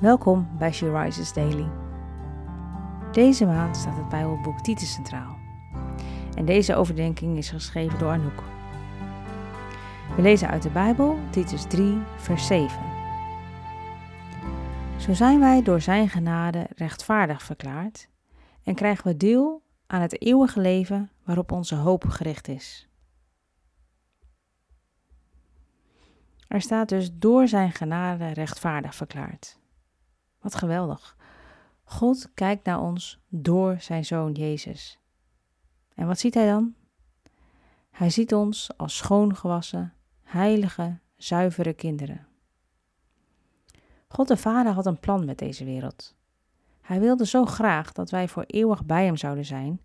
Welkom bij She Rises Daily. Deze maand staat het Bijbelboek Titus centraal. En deze overdenking is geschreven door Anouk. We lezen uit de Bijbel Titus 3, vers 7. Zo zijn wij door Zijn genade rechtvaardig verklaard en krijgen we deel aan het eeuwige leven waarop onze hoop gericht is. Er staat dus door Zijn genade rechtvaardig verklaard. Wat geweldig. God kijkt naar ons door zijn zoon Jezus. En wat ziet hij dan? Hij ziet ons als schoongewassen, heilige, zuivere kinderen. God de Vader had een plan met deze wereld. Hij wilde zo graag dat wij voor eeuwig bij hem zouden zijn,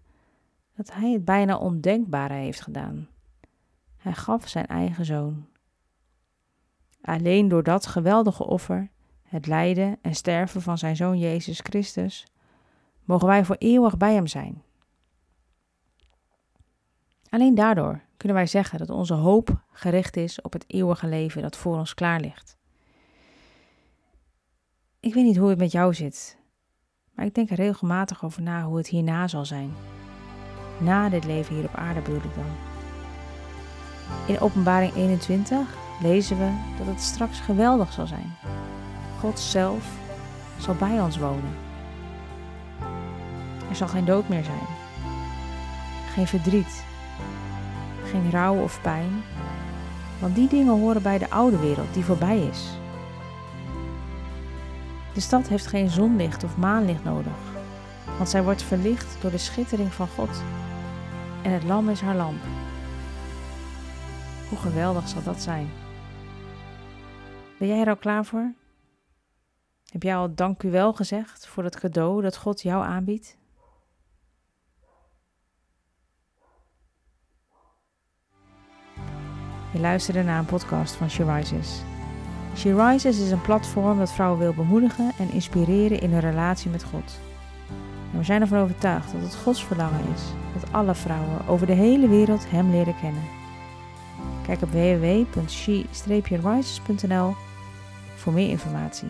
dat hij het bijna ondenkbare heeft gedaan. Hij gaf zijn eigen zoon. Alleen door dat geweldige offer het lijden en sterven van zijn zoon Jezus Christus, mogen wij voor eeuwig bij hem zijn. Alleen daardoor kunnen wij zeggen dat onze hoop gericht is op het eeuwige leven dat voor ons klaar ligt. Ik weet niet hoe het met jou zit, maar ik denk er regelmatig over na hoe het hierna zal zijn. Na dit leven hier op aarde bedoel ik dan. In Openbaring 21 lezen we dat het straks geweldig zal zijn. God zelf zal bij ons wonen. Er zal geen dood meer zijn, geen verdriet, geen rouw of pijn, want die dingen horen bij de oude wereld die voorbij is. De stad heeft geen zonlicht of maanlicht nodig, want zij wordt verlicht door de schittering van God en het lam is haar lamp. Hoe geweldig zal dat zijn? Ben jij er al klaar voor? Heb jij al dank u wel gezegd voor het cadeau dat God jou aanbiedt? Je luisterde naar een podcast van She Rises. She Rises is een platform dat vrouwen wil bemoedigen en inspireren in hun relatie met God. We zijn ervan overtuigd dat het Gods verlangen is dat alle vrouwen over de hele wereld Hem leren kennen. Kijk op www.she-rises.nl voor meer informatie.